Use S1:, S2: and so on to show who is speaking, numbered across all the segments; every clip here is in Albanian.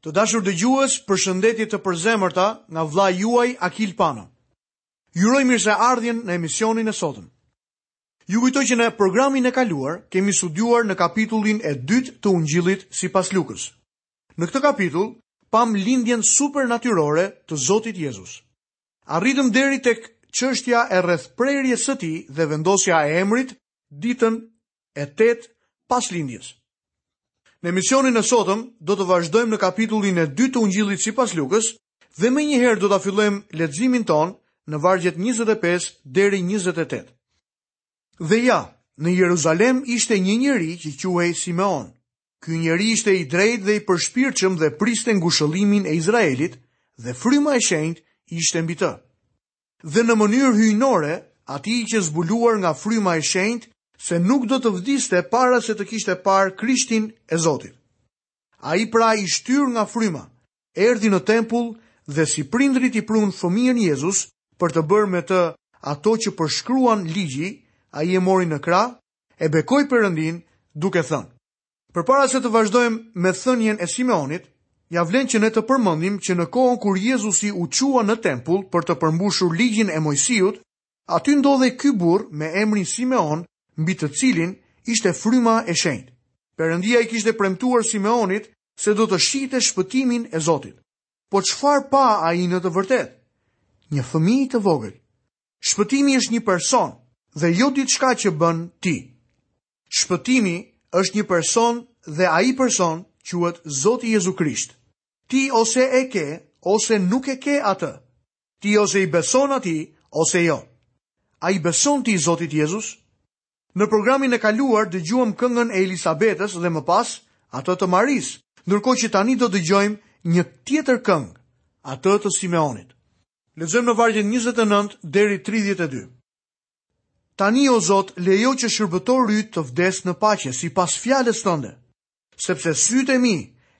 S1: Të dashur dëgjues, përshëndetje të përzemërta nga vëllai juaj Akil Pano. Ju uroj mirëseardhjen në emisionin e sotëm. Ju kujtoj që në programin e kaluar kemi studiuar në kapitullin e dytë të Ungjillit sipas Lukës. Në këtë kapitull pamë lindjen supernatyrore të Zotit Jezus. Arritëm deri tek çështja e rrethprerjes së tij dhe vendosja e emrit ditën e 8 pas lindjes. Në emisionin e sotëm do të vazhdojmë në kapitullin e 2 të Ungjillit sipas Lukës dhe menjëherë do ta fillojmë leximin tonë në vargjet 25 deri 28. Dhe ja, në Jeruzalem ishte një njeri që quhej Simeon. Ky njeri ishte i drejtë dhe i përshpirtshëm dhe priste ngushëllimin e Izraelit dhe fryma e shenjtë ishte mbi të. Dhe në mënyrë hyjnore, atij i qe zbuluar nga fryma e shenjtë se nuk do të vdiste para se të kishte parë Krishtin e Zotit. Ai pra i shtyrë nga fryma, erdhi në tempull dhe si prindërit i prunë fëmijën Jezus për të bërë me të ato që përshkruan ligji, ai e mori në krah, e bekoi Perëndinë, duke thënë. Përpara se të vazhdojmë me thënien e Simeonit, ia vlen që ne të përmendim që në kohën kur Jezusi u çua në tempull për të përmbushur Ligjin e Moisiut, aty ndodhej ky burrë me emrin Simeon, mbi të cilin ishte fryma e shenjtë. Perëndia i kishte premtuar Simeonit se do të shihte shpëtimin e Zotit. Po çfarë pa ai në të vërtetë? Një fëmijë të vogël. Shpëtimi është një person dhe jo diçka që bën ti. Shpëtimi është një person dhe ai person quhet Zoti Jezu Krisht. Ti ose e ke ose nuk e ke atë. Ti ose i beson atij ose jo. A i beson ti Zotit Jezus? Në programin e kaluar dëgjuam këngën e Elisabetës dhe më pas atë të Marisë, ndërkohë që tani do dëgjojmë një tjetër këngë, atë të Simeonit. Lexojmë në vargjet 29 deri 32. Tani o Zot lejo që shërbëtori yt të vdesë në paqe sipas fjalës tënde, sepse sytë e mi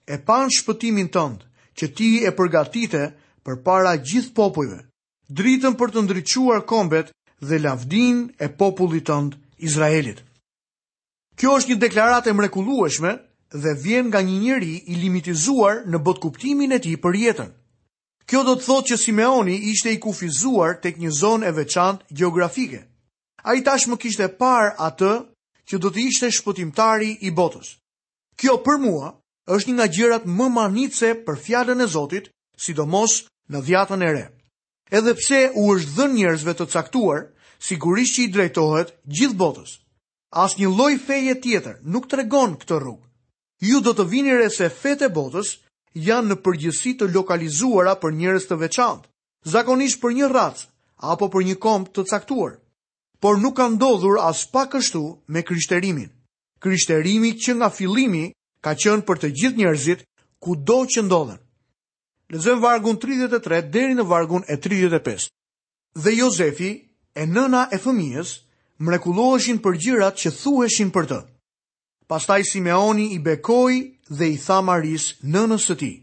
S1: e panë shpëtimin tënd që ti e përgatite përpara gjithë popujve, dritën për të ndriçuar kombet dhe lavdinë e popullit tënd Izraelit. Kjo është një deklaratë e mrekullueshme dhe vjen nga një njeri i limitizuar në botëkuptimin e tij për jetën. Kjo do të thotë që Simeoni ishte i kufizuar tek një zonë e veçantë gjeografike. Ai tashmë kishte parë atë që do të ishte shpëtimtari i botës. Kjo për mua është një nga gjërat më mahnitëse për Fjalën e Zotit, sidomos në Dhjatën e Re. Edhe pse u është dhënë njerëzve të caktuar, sigurisht që i drejtohet gjithë botës. Asnjë lloj feje tjetër nuk tregon këtë rrugë. Ju do të vini re se fetë e botës janë në përgjithësi të lokalizuara për njerëz të veçantë, zakonisht për një racë apo për një komb të caktuar. Por nuk ka ndodhur aspak kështu me krishterimin. Krishterimi që nga fillimi ka qenë për të gjithë njerëzit kudo që ndodhen. Lexojmë vargun 33 deri në vargun e 35. Dhe Jozefi e nëna e fëmijës mrekulloheshin për gjërat që thuheshin për të. Pastaj Simeoni i bekoi dhe i tha Marisë, nënës së tij,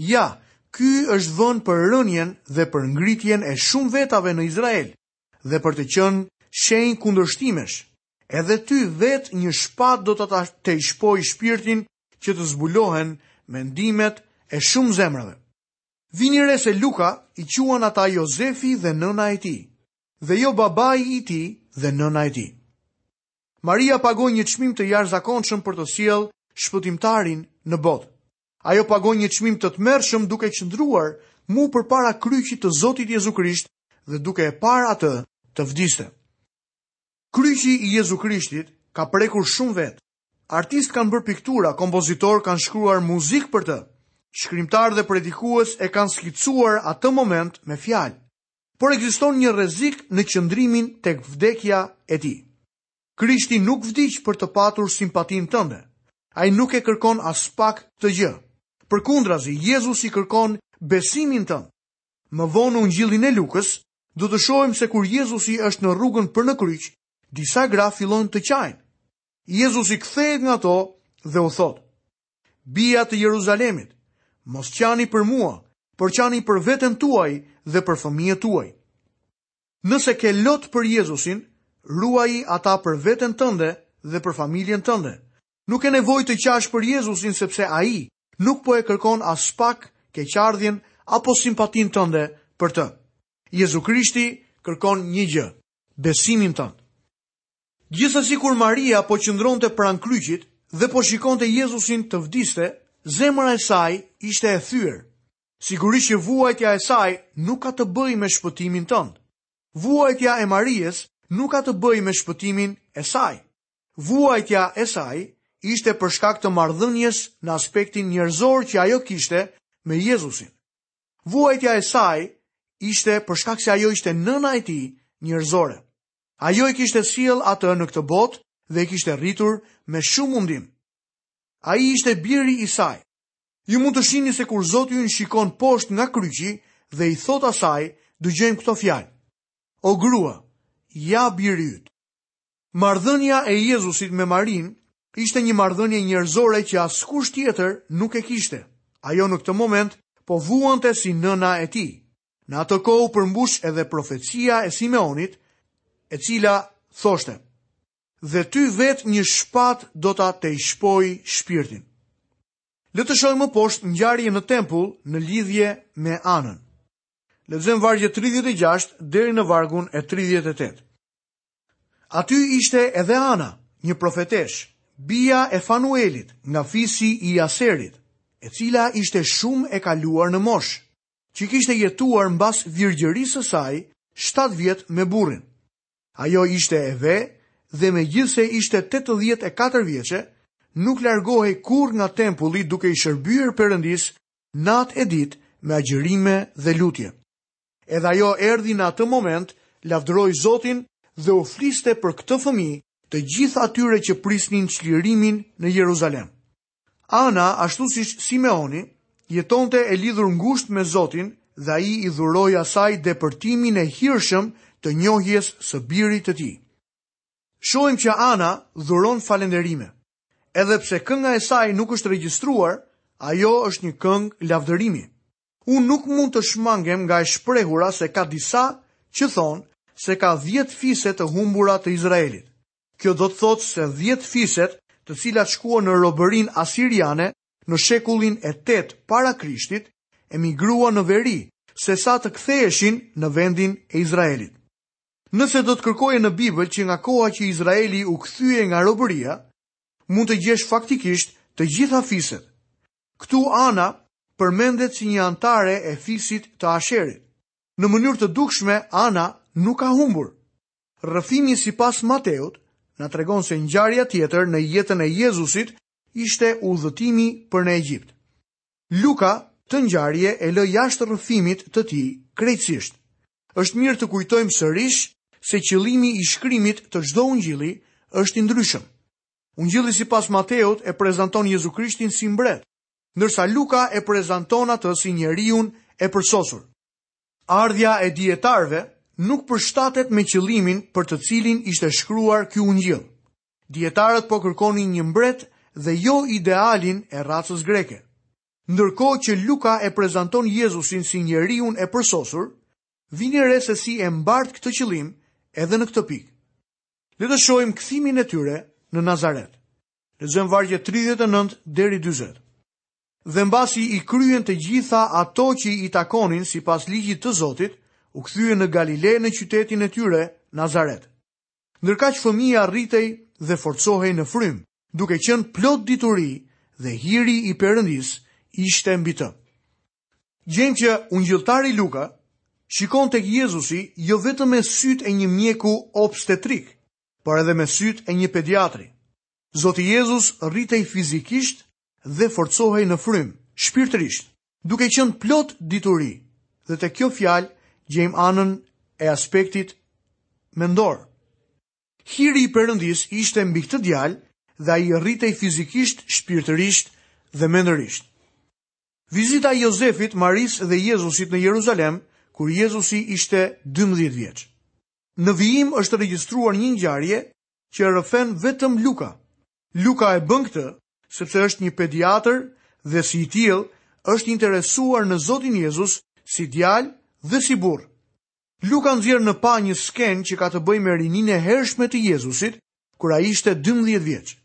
S1: Ja, ky është vënë për rënien dhe për ngritjen e shumë vetave në Izrael dhe për të qenë shenjë kundërshtimesh, edhe ty vetë një shpatë do të ta tejshpojë shpirtin që të zbulohen mendimet e shumë zemrave. Vini re se Luka i quan ata Jozefi dhe nëna e tij, dhe jo babai i tij dhe nëna e tij. Maria pagoi një çmim të jashtëzakonshëm për të sjellë shpëtimtarin në botë. Ajo pagoi një çmim të tmerrshëm duke qëndruar mu përpara kryqit të Zotit Jezu Krisht dhe duke e parë atë të vdiste. Kryqi i Jezu Krishtit ka prekur shumë vetë. Artistë kanë bërë piktura, kompozitorë kanë shkruar muzikë për të. Shkrimtarë dhe predikues e kanë skicuar atë moment me fjalë. por ekziston një rrezik në qëndrimin tek vdekja e tij. Krishti nuk vdiq për të patur simpatinë tënde. Ai nuk e kërkon aspak këtë gjë. Përkundrazi, Jezusi kërkon besimin tënd. Më vonë në Ungjillin e Lukës, do të shohim se kur Jezusi është në rrugën për në kryq, disa gra fillojnë të qajnë. Jezusi kthehet nga ato dhe u thotë: Bija të Jeruzalemit, mos qani për mua, por qani për veten tuaj dhe për fëmijët tuaj. Nëse ke lot për Jezusin, ruaji ata për veten tënde dhe për familjen tënde. Nuk ke nevojë të qash për Jezusin sepse ai nuk po e kërkon aspak keqardhjen apo simpatinë tënde për të. Jezu Krishti kërkon një gjë. besimin tënd. Gjithsesi kur Maria po qëndronte pranë kryqit dhe po shikonte Jezusin të vdiste, zemra e saj ishte e thyer. Sigurisht që vuajtja e saj nuk ka të bëjë me shpëtimin tënd. Vuajtja e Maries nuk ka të bëjë me shpëtimin e saj. Vuajtja e saj ishte për shkak të marrëdhënies në aspektin njerëzor që ajo kishte me Jezusin. Vuajtja e saj ishte për shkak se ajo ishte nëna e tij njerëzore. Ajo e kishte sjellë atë në këtë botë dhe e kishte rritur me shumë mundim. Ai ishte biri i saj. Ju mund të shihni se kur Zoti ynë shikon poshtë nga kryqi dhe i thotë asaj, dëgjojmë këto fjalë. O grua, ja biri yt. Marrëdhënia e Jezusit me Marinë ishte një marrëdhënie njerëzore që askush tjetër nuk e kishte. Ajo në këtë moment po vuante si nëna e tij. Në atë kohë u përmbush edhe profecia e Simeonit, e cila thoshte: Dhe ty vetë një shpatë do ta tejshpojë shpirtin. Le të shohim më poshtë ngjarjen në tempull në lidhje me Anën. Lexojmë vargjet 36 deri në vargun e 38. Aty ishte edhe Ana, një profeteshë, bija e Fanuelit, nga fisi i Aserit, e cila ishte shumë e kaluar në moshë, që kishte jetuar mbas virgjërisë së saj shtatë vjet me burrin. Ajo ishte e ve dhe megjithëse ishte tetëdhjetë e katër vjeçe, nuk largohej kurrë nga tempulli duke i shërbyer Perëndisë natë e ditë me agjërime dhe lutje. Edhe ajo erdhi në atë moment, lavdëroi Zotin dhe u fliste për këtë fëmijë të gjithë atyre që prisnin çlirimin në Jeruzalem. Ana, ashtu siç Simeoni, jetonte e lidhur ngushtë me Zotin dhe ai i dhuroi asaj depërtimin e hirshëm të njohjes së birit të tij. Shohim që Ana dhuron falënderime. Edhe pse kënga e saj nuk është regjistruar, ajo është një këngë lavdërimi. Unë nuk mund të shmangem nga e shprehura se ka disa që thonë se ka dhjetë fise të humbura të Izraelit. Kjo do të thotë se dhjetë fiset të cilat shkuan në robërinë asiriane në shekullin e tetë para Krishtit emigruan në veri sesa të ktheheshin në vendin e Izraelit. Nëse do të kërkoje në Bibël që nga koha që Izraeli u kthye nga robëria, mund të gjesh faktikisht të gjitha fiset. Këtu Ana përmendet si një anëtare e fisit të Asherit. Në mënyrë të dukshme, Ana nuk ka humbur. Rrëfimi sipas Mateut na tregon se ngjarja tjetër në jetën e Jezusit ishte udhëtimi për në Egjipt. Luka këtë ngjarje e lë jashtë rrëfimit të tij krejtësisht. Është mirë të kujtojmë sërish se qëllimi i shkrimit të çdo ungjilli është i ndryshëm. Ungjilli sipas Mateut e prezanton Jezu Krishtin si mbret, ndërsa Luka e prezanton atë si njeriun e përsosur. Ardhja e dijetarëve nuk përshtatet me qëllimin për të cilin ishte shkruar ky Ungjill. Dijetarët po kërkonin një mbret dhe jo idealin e racës greke. Ndërkohë që Luka e prezanton Jezusin si njeriun e përsosur, vini re se si e mbart këtë qëllim edhe në këtë pikë. Le të shohim kthimin e tyre në Nazaret. Lexojmë vargjet 39 deri 40. Dhe mbasi i kryen të gjitha ato që i takonin sipas ligjit të Zotit, u kthyen në Galile në qytetin e tyre, Nazaret. Ndërkaq fëmija rritej dhe forcohej në frymë, duke qenë plot dituri dhe hiri i Perëndisë ishte mbi të. Gjejmë që ungjilltari Luka shikon tek Jezusi jo vetëm me sytë e një mjeku obstetrik, por edhe me sytë e një pediatri. Zoti Jezus rritej fizikisht dhe forcohej në frymë, shpirtërisht, duke qenë plot dituri, dhe tek kjo fjalë gjejmë anën e aspektit mendor. Hiri i Perëndisë ishte mbi këtë djalë dhe ai rritej fizikisht, shpirtërisht dhe mendërisht. Vizita e Jozefit, Marisë dhe Jezusit në Jeruzalem, kur Jezusi ishte dymbëdhjetë vjeç. Në vijim është regjistruar një ngjarje që e rrëfen vetëm Luka. Luka e bën këtë sepse është një pediatër dhe si i tillë është i interesuar në Zotin Jezus si djalë dhe si burrë. Luka nxjerr në pah një skenë që ka të bëjë me rininë e hershme të Jezusit kur ai ishte dymbëdhjetë vjeç.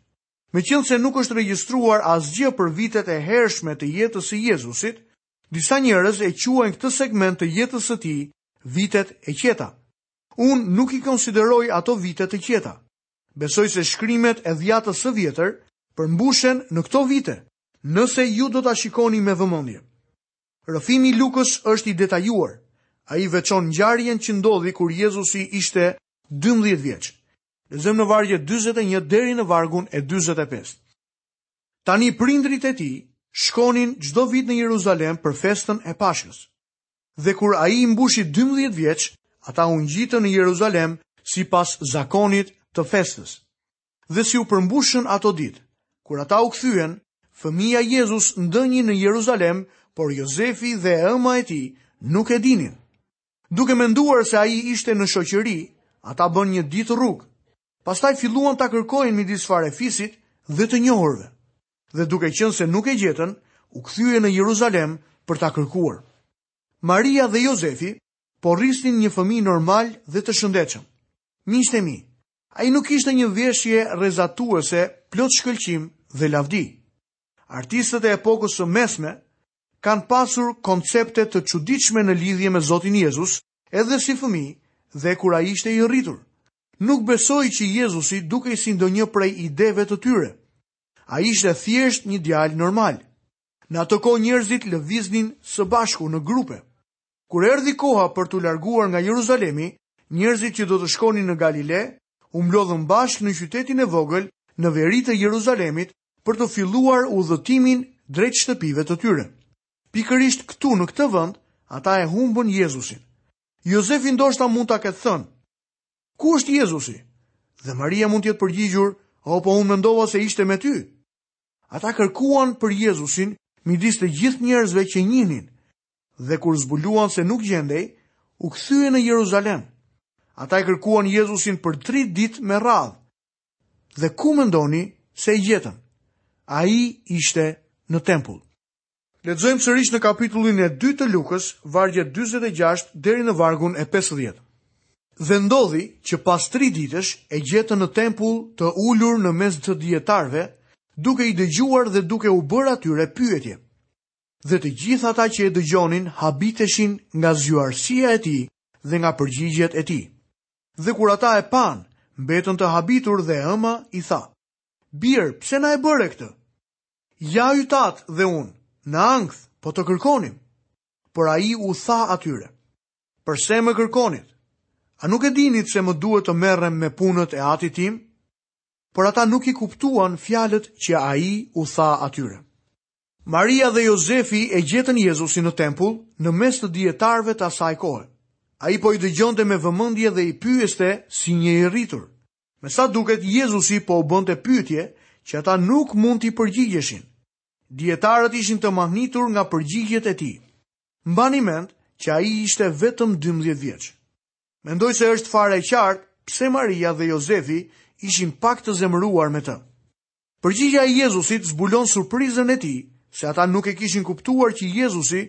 S1: Meqenëse nuk është regjistruar asgjë për vitet e hershme të jetës së Jezusit, disa njerëz e quajnë këtë segment të jetës së tij vitet e qeta. Unë nuk i konsideroj ato vite të qeta. Besoj se shkrimet e Dhjatës së Vjetër përmbushen në këto vite, nëse ju do ta shikoni me vëmendje. Rrëfimi i Lukës është i detajuar. Ai veçon ngjarjen që ndodhi kur Jezusi ishte dymbëdhjetë vjeç. Lexojmë në vargjet 41 deri në vargun e 45. Tani prindërit e tij shkonin çdo vit në Jeruzalem për festën e Pashkës. Dhe kur ai i mbushi 12 vjeç, ata u ngjitën në Jeruzalem sipas zakonit të festës. Dhe si u përmbushën ato ditë, kur ata u kthyen, fëmija Jezus ndenji në Jeruzalem, por Jozefi dhe e ëma e tij nuk e dinin. Duke menduar se ai ishte në shoqëri, ata bënë një ditë rrugë. Pastaj filluan ta kërkojnë midis farefisit dhe të njohurve. Dhe duke qenë se nuk e gjetën, u kthyen në Jeruzalem për ta kërkuar. Maria dhe Jozefi po rrisnin një fëmijë normal dhe të shëndetshëm. Miqtë e mi, ai nuk ishte një veshje rrezatuese plot shkëlqim dhe lavdi. Artistët e epokës së mesme kanë pasur koncepte të çuditshme në lidhje me Zotin Jezus edhe si fëmijë dhe kur ai ishte i rritur. Nuk besoj që Jezusi dukej si ndonjë prej ideve të tyre. Ai ishte thjesht një djalë normal. Në atë kohë njerëzit lëviznin së bashku në grupe. Kur erdhi koha për t'u larguar nga Jeruzalemi, njerëzit që do të shkonin në Galile, u mblodhën bashkë në qytetin e vogël në veri të Jeruzalemit për të filluar udhëtimin drejt shtëpive të tyre. Pikërisht këtu në këtë vend, ata e humbën Jezusin. Jozefi ndoshta mund të ketë thënë, Ku është Jezusi? Dhe Maria mund të jetë përgjigjur, O po unë mendova se ishte me ty. Ata kërkuan për Jezusin midis të gjithë njerëzve që njihnin. Dhe kur zbuluan se nuk gjendej, u kthyen në Jeruzalem. Ata e kërkuan Jezusin për tri ditë me radhë. Dhe ku mendoni se e gjetën? Ai ishte në tempull. Lexojmë sërish në kapitullin e dytë të Lukës, vargjet dyzet e gjashtë deri në vargun e pesëdhjetë. Dhe ndodhi që pas tri ditësh e gjetën në tempull të ulur në mes të dijetarëve, duke i dëgjuar dhe duke u bërë atyre pyetje. dhe të gjithë ata që e dëgjonin habiteshin nga zgjuarsia e tij dhe nga përgjigjet e tij. Dhe kur ata e panë, mbetën të habitur dhe e ëma i tha, Bir, pse na e bëre këtë? Ja yt atë dhe unë, në ankth, po të kërkonim. Por ai u tha atyre, përse më kërkonit? A nuk e dinit se më duhet të merrem me punët e Atit tim? Por ata nuk i kuptuan fjalët që ai u tha atyre. Maria dhe Jozefi e gjetën Jezusin në tempull, në mes të dijetarëve të asaj kohe. Ai po i dëgjonte me vëmendje dhe i pyeste si një i rritur. Me sa duket Jezusi po u bënte pyetje që ata nuk mund t'i përgjigjeshin. Dijetarët ishin të mahnitur nga përgjigjet e tij. Mbani mend që ai ishte vetëm dymbëdhjetë vjeç. Mendoj se është fare e qartë pse Maria dhe Jozefi ishin pak të zemëruar me të. Përgjigja e Jezusit zbulon surprizën e tij, se ata nuk e kishin kuptuar që Jezusi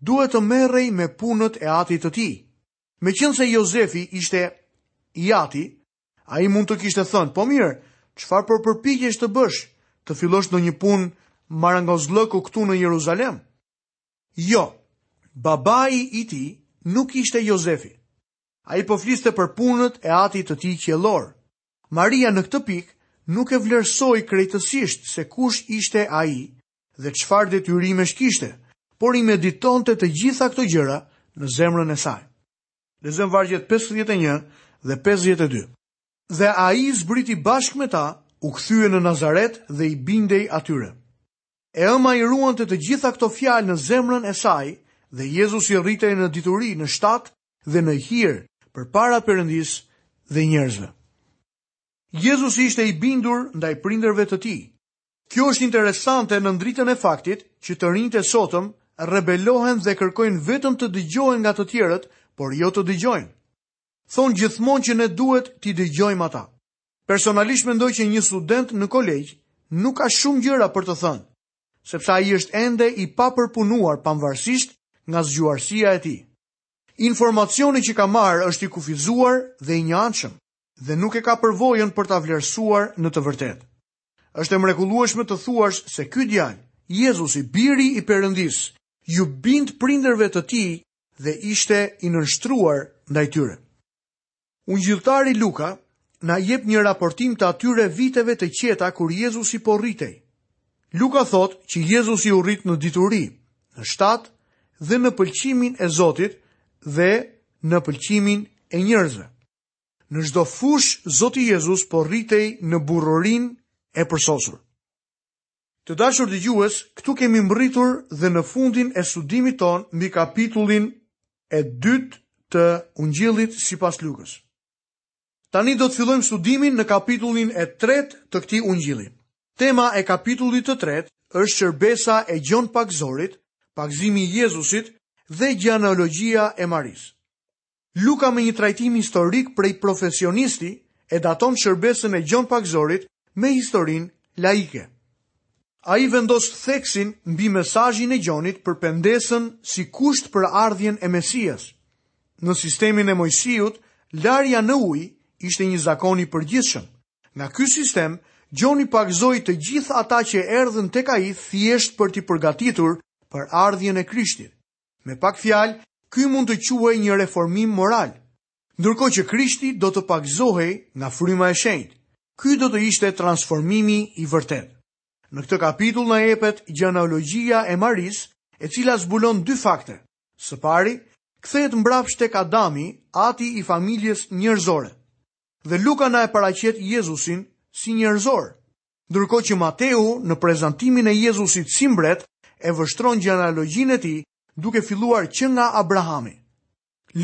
S1: duhet të merrej me punët e Atit të Tij. Meqenëse Jozefi ishte i ati, ai mund të kishte thënë, Po mirë, çfarë po përpiqesh të bësh, të fillosh ndonjë punë marangozllëku këtu në Jeruzalem? Jo, babai i tij nuk ishte Jozefi. Ai po fliste për punët e Atit të Tij qiellor. Maria në këtë pikë nuk e vlerësoi krejtësisht se kush ishte ai dhe çfarë detyrimesh kishte, por i meditonte të gjitha këto gjëra në zemrën e saj. Lexojmë vargjet pesëdhjetë e një dhe pesëdhjetë e dy. Dhe ai zbriti bashkë me ta, u kthye në Nazaret dhe i bindej atyre. E ëma i ruante të gjitha këto fjalë në zemrën e saj dhe Jezusi rritej në dituri, në shtat dhe në hir përpara Perëndisë dhe njerëzve. Jezusi ishte i bindur ndaj prindërve të tij. Kjo është interesante nën dritën e faktit që të rinjtë e sotëm rebelohen dhe kërkojnë vetëm të dëgjohen nga të tjerët, por jo të dëgjojnë. Thonë gjithmonë që ne duhet t'i dëgjojmë ata. Personalisht mendoj që një student në kolegj nuk ka shumë gjëra për të thënë, sepse ai është ende i papërpunuar pamvarësisht nga zgjuarsia e tij. Informacioni që ka marrë është i kufizuar dhe i njëanshëm dhe nuk e ka përvojën për ta vlerësuar në të vërtetë. Është e mrekullueshme të thuash se ky djalë, Jezusi, biri i Perëndisë, iu bind prindërve të tij dhe ishte i nënshtruar ndaj tyre. Ungjilltari Luka na jep një raportim të atyre viteve të qeta kur Jezusi po rritej. Luka thotë që Jezusi u rrit në dituri, në shtat dhe në pëlqimin e Zotit dhe në pëlqimin e njerëzve. Në çdo fushë Zoti Jezus po rritej në burrërinë e përsosur. Të dashur dëgjues, këtu kemi mbërritur dhe në fundin e studimit tonë mbi kapitullin e dytë të Ungjillit sipas Lukës. Tani do të fillojmë studimin në kapitullin e tretë të këtij Ungjilli. Tema e kapitullit të tretë është shërbesa e Gjon Pagëzorit, pagëzimi i Jezusit dhe gjenealogjia e Marisë. Luka me një trajtim historik prej profesionisti e daton shërbesën e Gjon Pagëzorit me historinë laike. Ai vendos theksin mbi mesazhin e Gjonit për pendesën si kusht për ardhjen e Mesias. Në sistemin e Mojsiut, larja në ujë ishte një zakon i përgjithshëm. Nga ky sistem, Gjoni pagëzoi të gjithë ata që erdhën tek ai thjesht për t'i përgatitur për ardhjen e Krishtit. Me pak fjalë, ky mund të quhej një reformim moral. Ndërkohë që Krishti do të pagëzohej nga fryma e shenjtë, ky do të ishte transformimi i vërtetë. Në këtë kapitull na jepet gjenealogjia e Marisë, e cila zbulon dy fakte. Së pari, kthehet mbrapsht tek Adami, ati i familjes njerëzore. Dhe Luka na e paraqet Jezusin si njerëzor. Ndërkohë që Mateu në prezantimin e Jezusit si mbret e vështron gjenealogjinë e tij duke filluar që nga Abrahami.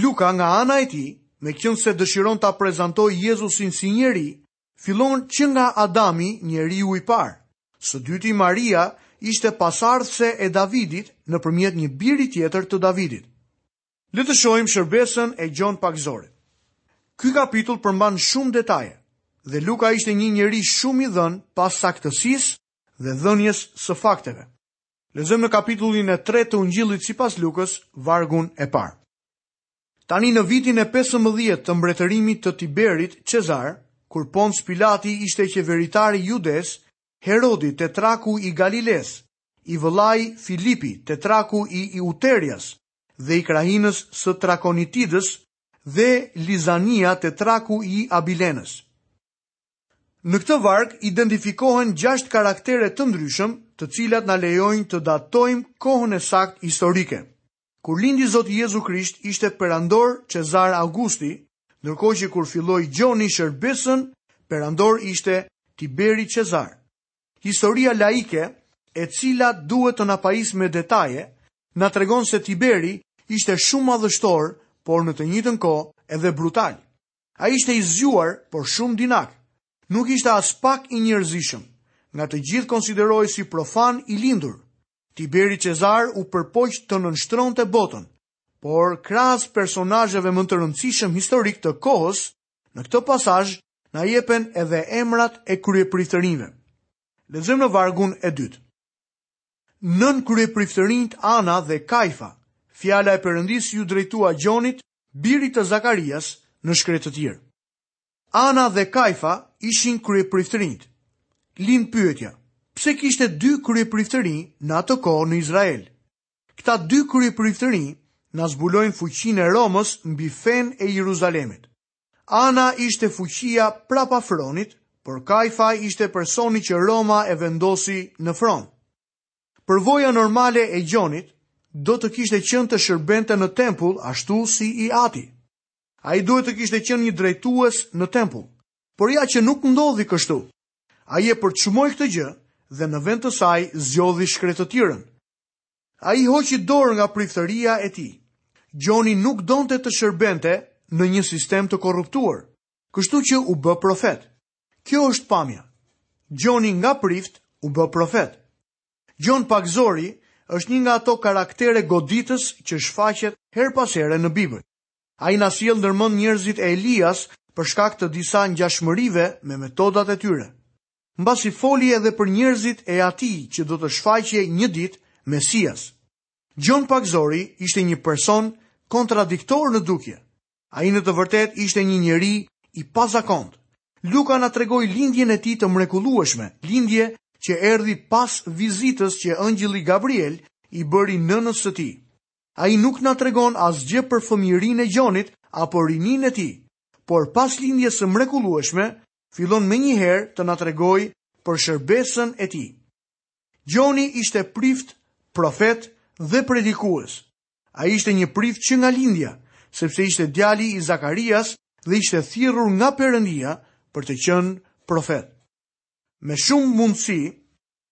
S1: Luka nga ana e tij, meqenëse dëshiron ta prezantojë Jezusin si njeri, fillon që nga Adami, njeriu i parë. Së dyti Maria ishte pasardhëse e Davidit nëpërmjet një biri tjetër të Davidit. Le të shohim shërbesën e Gjon Pagëzorit. Ky kapitull përmban shumë detaje dhe Luka ishte një njeri shumë i dhënë pas saktësisë dhe dhënies së fakteve. Lexojmë në kapitullin e tretë të Ungjillit sipas Lukës, vargun e parë. Tani në vitin e pesëmbëdhjetë të mbretërimit të Tiberit Cezar, kur Ponc Pilati ishte qeveritar i Judesë, Herodi tetrarku i Galilesë, i vëllai Filipi tetrarku i Iturias, dhe i krahinës së Trakonitidës dhe Lizania tetrarku i Abilenës. Në këtë varg identifikohen gjashtë karaktere të ndryshëm, të cilat na lejojnë të datojmë kohën e saktë historike. Kur lindi Zoti Jezu Krisht ishte perandor Cezar Augusti, ndërkohë që kur filloi Gjoni shërbesën perandor ishte Tiberi Cezar. Historia laike, e cila duhet të na pajisë me detaje, na tregon se Tiberi ishte shumë madhështor, por në të njëjtën kohë edhe brutal. Ai ishte i zgjuar, por shumë dinak. Nuk ishte aspak i njerëzishëm. Nga të gjithë konsiderohej si profan i lindur. Tiberi Cezar u përpoq të nënshtronte botën, por krahas personazheve më të rëndësishëm historikë të kohës, Në këtë pasazh na jepen edhe emrat e kryepriftërinjve. Lexojmë në vargun e dytë. Nën kryepriftërinjtë Ana dhe Kajfa, fjala e Perëndisë iu drejtua Gjonit, birit të Zakarias, në shkretëtirë. Ana dhe Kajfa ishin kryepriftërinjtë. Lind pyetja, pse kishte dy kryepriftërinj në atë kohë në Izrael? Këta dy kryepriftërinj na zbulojnë fuqinë e Romës mbi fenë e Jeruzalemit. Ana ishte fuqia prapa fronit, por Kajfa ishte personi që Roma e vendosi në fron. Përvoja normale e Gjonit do të kishte qenë të shërbente në tempull ashtu si i ati. Ai duhet të kishte qenë një drejtues në tempull. Por ja që nuk ndodhi kështu. Ai e përçmoi këtë gjë dhe në vend të saj zgjodhi shkretëtirën. Ai hoqi dorë nga priftëria e tij. Gjoni nuk donte të shërbente në një sistem të korruptuar, kështu që u bë profet. Kjo është pamja. Gjoni nga prift u bë profet. Gjon Pagëzori është një nga ato karaktere goditës që shfaqet herë pas here në Bibël. Ai na sjell ndër mend njerëzit e Elias për shkak të disa ngjashmërive me metodat e tyre. Mbasi foli edhe për njerëzit e atij që do të shfaqej një ditë Mesias. Gjon Pagëzori ishte një person kontradiktor në dukje. Ai në të vërtetë ishte një njeri i pazakontë. Luka na tregoi lindjen e tij të mrekullueshme, lindje që erdhi pas vizitës që engjëlli Gabriel i bëri nënës së tij. Ai nuk na tregon asgjë për fëmijërinë e Gjonit apo rininë e tij, por pas lindjes së mrekullueshme, fillon menjëherë të na tregojë për shërbesën e tij. Gjoni ishte prift, profet dhe predikues. Ai ishte një prift që nga lindja, sepse ishte djali i Zakarias dhe ishte thirrur nga Perëndia për të qenë profet. Me shumë mundësi,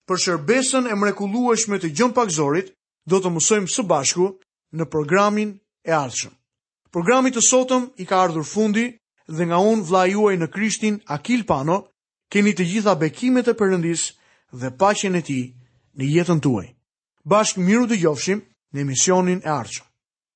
S1: për shërbesën e mrekullueshme të Gjon Pagëzorit, do të mësojmë së bashku në programin e ardhshëm. Programit të sotëm i ka ardhur fundi dhe nga unë vëllai juaj në Krishtin Akil Pano, keni të gjitha bekimet e Perëndisë dhe paqen e tij në jetën tuaj. Bashkë mirudëgjofshim në emisionin e ardhshëm.